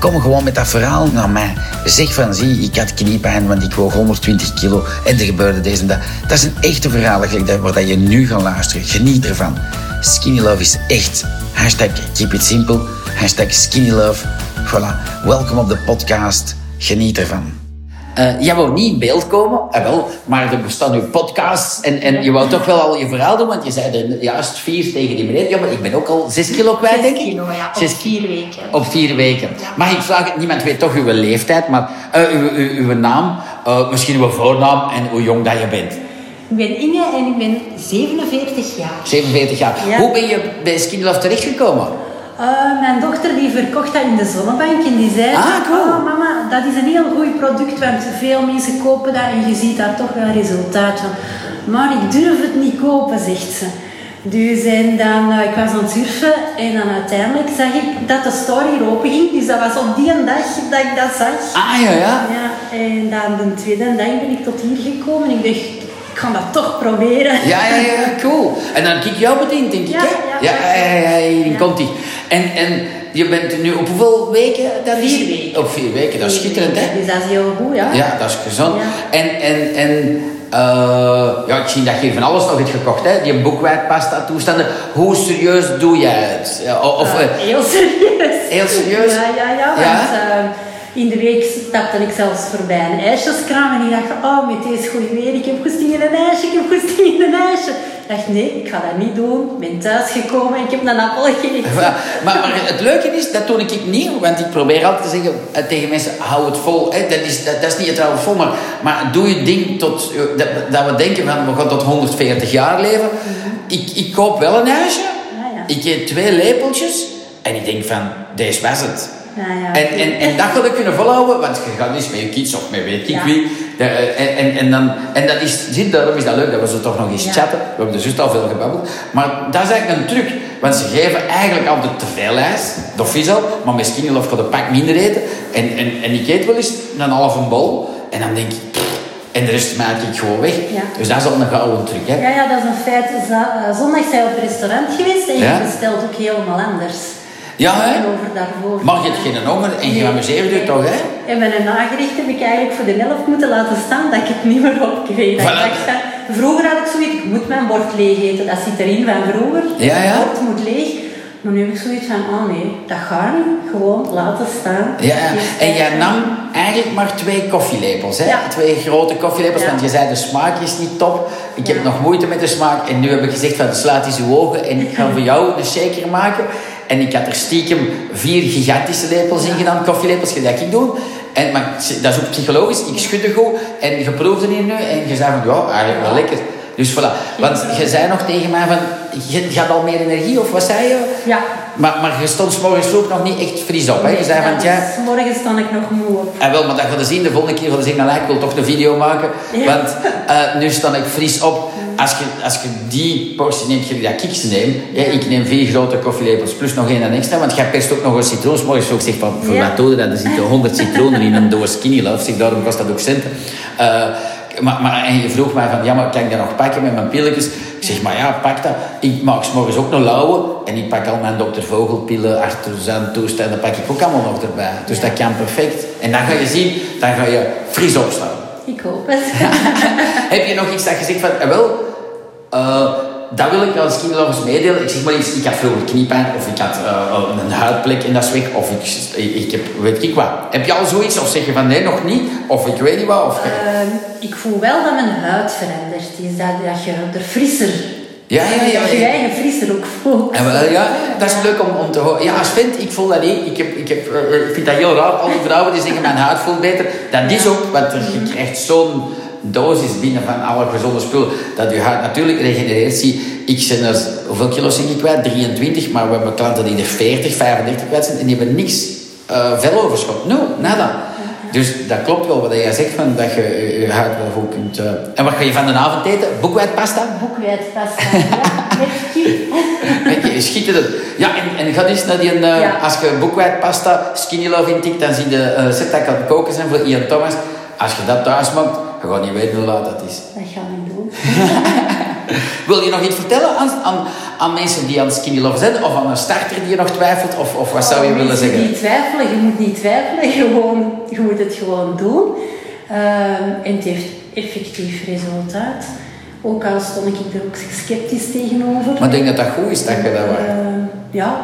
Kom gewoon met dat verhaal naar mij. Zeg van, zie, ik had kniepijn, want ik woog 120 kilo en er gebeurde deze en dat. Dat is een echte verhaal waar je nu gaat luisteren. Geniet ervan. Skinny Love is echt. Hashtag keep it simple. Hashtag skinny love. Voilà. Welkom op de podcast. Geniet ervan. Uh, jij wou niet in beeld komen, eh, wel, maar er bestaan nu podcasts en, en je wou toch wel al je verhaal doen, want je zei er juist vier tegen die meneer. Ja, maar ik ben ook al zes kilo kwijt, denk ik. Kilo, ja, op vier weken. Op vier weken. Mag ik vragen, niemand weet toch uw leeftijd, maar uh, uw, uw, uw, naam, uh, misschien uw voornaam en hoe jong dat je bent. Ik ben Inge en ik ben 47 jaar. 47 jaar. Hoe ben je bij Skinny Love terechtgekomen? Uh, mijn dochter die verkocht dat in de zonnebank en die zei... Ah, cool. Oh, mama, dat is een heel goed product, want veel mensen kopen dat en je ziet daar toch wel resultaat van. Maar ik durf het niet kopen, zegt ze. Dus en dan, uh, ik was aan het surfen en dan uiteindelijk zag ik dat de hier open ging. Dus dat was op die dag dat ik dat zag. Ah, ja, ja. ja en dan de tweede dag ben ik tot hier gekomen en ik dacht, ik ga dat toch proberen. Ja, ja, ja, cool. En dan kijk jou bediend, denk ik, ja, hè? Ja, ja, ja, ja, hier komt hij. En, en je bent nu op hoeveel weken? Dat vier weken. Op vier weken, dat is schitterend, hè? Dus dat is heel goed, ja. Ja, dat is gezond. En, en, en uh, ja, ik zie dat je van alles nog hebt gekocht, hè? Die boekwijdpasta toestanden. Hoe serieus doe jij het? Of, uh, heel serieus. Heel serieus? Ja, ja, ja. Want, ja? In de week stapte ik zelfs voorbij een ijsjeskraam en ik dacht, oh, met deze goede weer, ik heb goesting in een ijsje, ik heb goesting in een ijsje. Ik dacht, nee, ik ga dat niet doen. Ik ben thuisgekomen en ik heb een appel gegeten. maar, maar, het leuke is, dat doe ik niet, want ik probeer altijd te zeggen eh, tegen mensen, hou het vol. Hè. Dat, is, dat, dat is niet het houden vol, maar, maar doe je ding tot, eh, dat, dat, we denken van, we gaan tot 140 jaar leven. Mhm. ik, ik koop wel een ijsje, ah, ja. ik eet twee lepeltjes en ik denk van, deze was het. Ja, ja, en, en, en dat wil ik kunnen volhouden, want je gaat eens met je kids of met weet ik ja. wie. De, en, en, en, dan, en dat is, zie, daarom is dat leuk dat we zo toch nog eens chatten. We hebben dus juist al veel gebabbeld. Maar dat is eigenlijk een truc, want ze geven eigenlijk altijd te veel ijs, dat is al, maar misschien of ik een pak minder eten. En, en, en ik eet wel eens een halve bol en dan denk ik. En de rest maak ik gewoon weg. Dus dat is al een gouden truc. Hè? Ja, ja, dat is een feit. Zondag zijn we op het restaurant geweest en je bestelt ook helemaal anders. Ja, hè? Daarvoor. Mag je het geen honger en je amuseert je toch, hè? En een nagericht heb ik eigenlijk voor de helft moeten laten staan dat ik het niet meer opkreeg. Voilà. Vroeger had ik zoiets, ik moet mijn bord leeg eten. Dat zit erin van vroeger. Ja, ja. Het bord moet leeg. Maar nu heb ik zoiets van, oh nee, dat gaat niet. Gewoon laten staan. Ja, en jij nam eigenlijk maar twee koffielepels, hè? Ja. Twee grote koffielepels, Ja. want je zei de smaak is niet top. Ik heb nog moeite met de smaak en nu heb ik gezegd van sluit eens uw ogen en ik ga voor jou een shaker maken. En ik had er stiekem vier gigantische lepels in gedaan, koffielepels, gelijk ik doe. En, maar dat is ook psychologisch, ik schudde goed en je proefde hier nu en je zei van, ja, eigenlijk wel lekker. Dus voilà. Want je zei nog tegen mij van, je, had al meer energie, of wat zei je? Ja. Maar, maar je stond 's morgens vroeg nog niet echt fris op, hè? Je zei van, ja... Morgen stond ik nog moe op. En wel, maar dat gaan we zien. De volgende keer gaan we zeggen, nou, ik wil toch een video maken. Ja. Want eh, nu sta ik fris op. Als je, als je die portie neemt, je dat ik neem. Ja, ik neem vier grote koffielepels plus nog één en extra. Want jij perst ook nog een citroen. 's Morgens ook zeg van, voor wat doe dat? Er zitten 100 citroenen in een doos skinny love. Zeg, daarom kost dat ook centen. Eh, maar, maar, en je vroeg mij van, ja, maar kan ik dat nog pakken met mijn pilletjes? Ik zeg, maar ja, pak dat. Ik maak 's morgens ook een lauwe. En ik pak al mijn dokter Vogelpillen, artesaan toestanden, pak ik ook allemaal nog erbij. Dus dat kan perfect. En dan ga je zien, dan ga je fris opstaan. Ik hoop het. Heb je nog iets dat je zegt van, eh, wel, eh, dat wil ik als kinderlovers meedelen. Ik zeg maar iets, ik had vroeger kniepijn, of ik had eh, een huidplek en dat is weg, of ik, ik heb, weet ik wat. Heb je al zoiets, of zeg je van nee, nog niet, of ik weet niet wat, of... Ehm, ik voel wel dat mijn huid verandert is. Dat, dat je er frisser... Ja, ja, ja, Dat je je eigen frisser ook voelt. En wel, ja, dat is leuk om, om te horen. Ja, als vent, ik voel dat niet. Ik, heb, ik, heb, eh, ik vind dat heel raar. Al die vrouwen die zeggen, mijn huid voelt beter. Dat is ook, want je krijgt zo'n dosis binnen van alle gezonde spullen. Dat je huid natuurlijk regenereert. Zie, ik ben er, hoeveel kilo's ben ik kwijt? 23. Maar we hebben klanten die er 40, 35 kwijt zijn. En die hebben niks uh, veloverschot. No, nada. Dus dat klopt wel wat jij zegt, van dat je je huid wel goed kunt... eh, En wat ga je van de avond eten? Boekwijdpasta? Boekwijdpasta, ja, met. Weet je, schitterend. Ja, en, en ga eens naar die... Ja. Als je boekwijdpasta, skinny love intikt, dan zie je uh, dat het koken zijn voor Ian Thomas. Als je dat thuis maakt, je gaat niet weten hoe laat dat is. Dat gaan we doen. Wil je nog iets vertellen aan, aan, aan mensen die aan het skinny love zijn? Of aan een starter die je nog twijfelt? Of, of wat zou je Oh, willen zeggen? die twijfelen, je moet niet twijfelen, gewoon, je moet het gewoon doen. Ehm, en het heeft effectief resultaat. Ook al stond ik er ook sceptisch tegenover. Maar ik denk dat dat goed is dat je dat. Ehm, ja,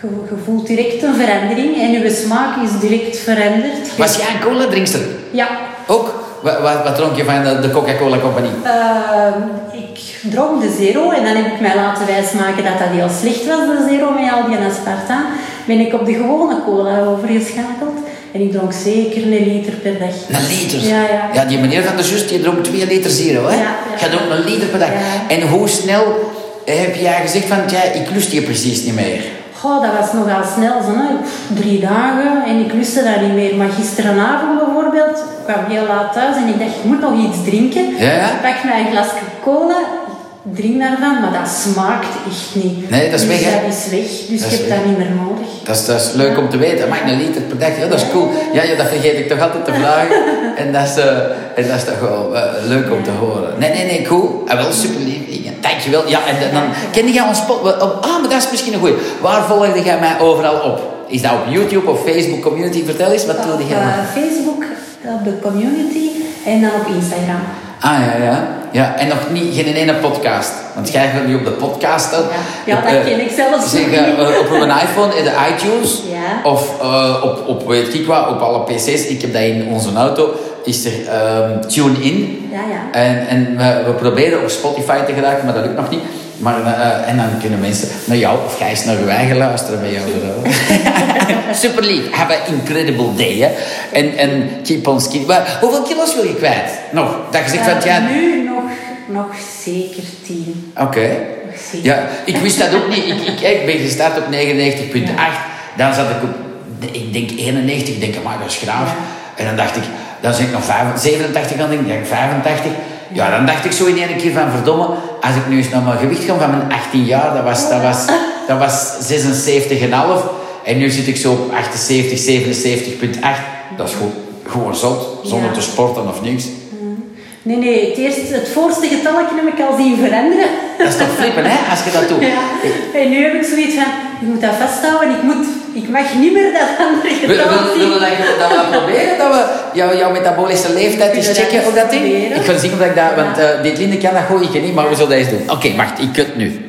je, je voelt direct een verandering en je smaak is direct veranderd. Je- Was jij een cola drinkster? Ja. Ook? Wat, wat, wat dronk je van de, de Coca-Cola Company? Ehm, ik dronk de zero en dan heb ik mij laten wijsmaken dat dat heel slecht was, de zero met al die aspartaan. Ben ik op de gewone cola overgeschakeld en ik dronk zeker een liter per dag. Een liter? Ja, ja. Ja, die meneer van de zus, die dronk twee liter zero, hè? Ja, ja. Je dronk een liter per dag. Ja. En hoe snel heb jij gezegd van, ja, ik lust je precies niet meer? Goh, dat was nogal snel, zo, hè. Drie dagen en ik lustte dat niet meer. Maar gisteravond bijvoorbeeld, ik kwam heel laat thuis en ik dacht, je moet nog iets drinken. Ja, ja. Ik pak mij een glas cola, ik drink daarvan, maar dat smaakt echt niet. Nee, dat is dus weg, hè? dat is weg, dus Dat ik heb weg. dat niet meer nodig. Dat is, dat is leuk om te weten. Maar een liter per dag, ja, dat is cool. Ja, ja, dat vergeet ik toch altijd te vragen. En dat is, eh, en dat is toch wel eh, leuk om te horen. Nee, nee, nee, cool. En wel super lief. Dankjewel. Ja, en dan kende jij ons... op- Ah, maar dat is misschien een goeie. Waar volgde jij mij overal op? Is dat op YouTube of Facebook Community? Vertel eens, wat doe Op jij? eh, maar? Facebook, op de community en dan op Instagram. Ah, ja, ja. Ja, en nog niet, geen ene podcast. Want jij gaat nu op de podcast. Ja, dat eh, ken ik zelfs Zeg, eh, op een iPhone in de iTunes. Ja. Of eh, op, op, weet ik wat, op alle PC's. Ik heb dat in onze auto. Is er ehm TuneIn. Ja, ja. En, en we, we proberen op Spotify te geraken, maar dat lukt nog niet. Maar, en dan kunnen mensen naar jou of Gijs naar uw eigen luisteren bij jou. Super lief. Have an incredible day. Hè? En, en keep on. Maar hoeveel kilo's wil je kwijt? Nog? Dat je zegt van Eh, ja. Nu nog, zeker tien. Oké. Zeker. Ja, ik wist dat ook niet. Ik, ik, ik ben gestart op 99,8. Dan zat ik op, ik denk 91. Ik denk, maar dat is graaf. En dan dacht ik, dan zeg ik nog 85, 87 aan denk ik 85. Ja, dan dacht ik zo in één keer van, verdomme, als ik nu eens naar mijn gewicht ga van mijn 18 jaar, dat was, dat was, dat was 76,5. En nu zit ik zo op 78, 77,8. Dat is goed. Gewoon zot, zonder Ja. te sporten of niks. Nee, nee, het, eerste, het voorste getalletje heb ik al zien veranderen. Dat is toch flippen, hè, als je dat doet. Ja. En nu heb ik zoiets van, ik moet dat vasthouden, ik, moet, ik mag niet meer dat andere Wil- getal wil- Willen zien. we dat, dat proberen? Dat we jou, jouw metabolische leeftijd eens checken dat op dat ding? Ik ga zien of ik dat... Want eh dit Linde kan dat gooi ik niet, maar we zullen dat eens doen. Oké, wacht. Ik het nu.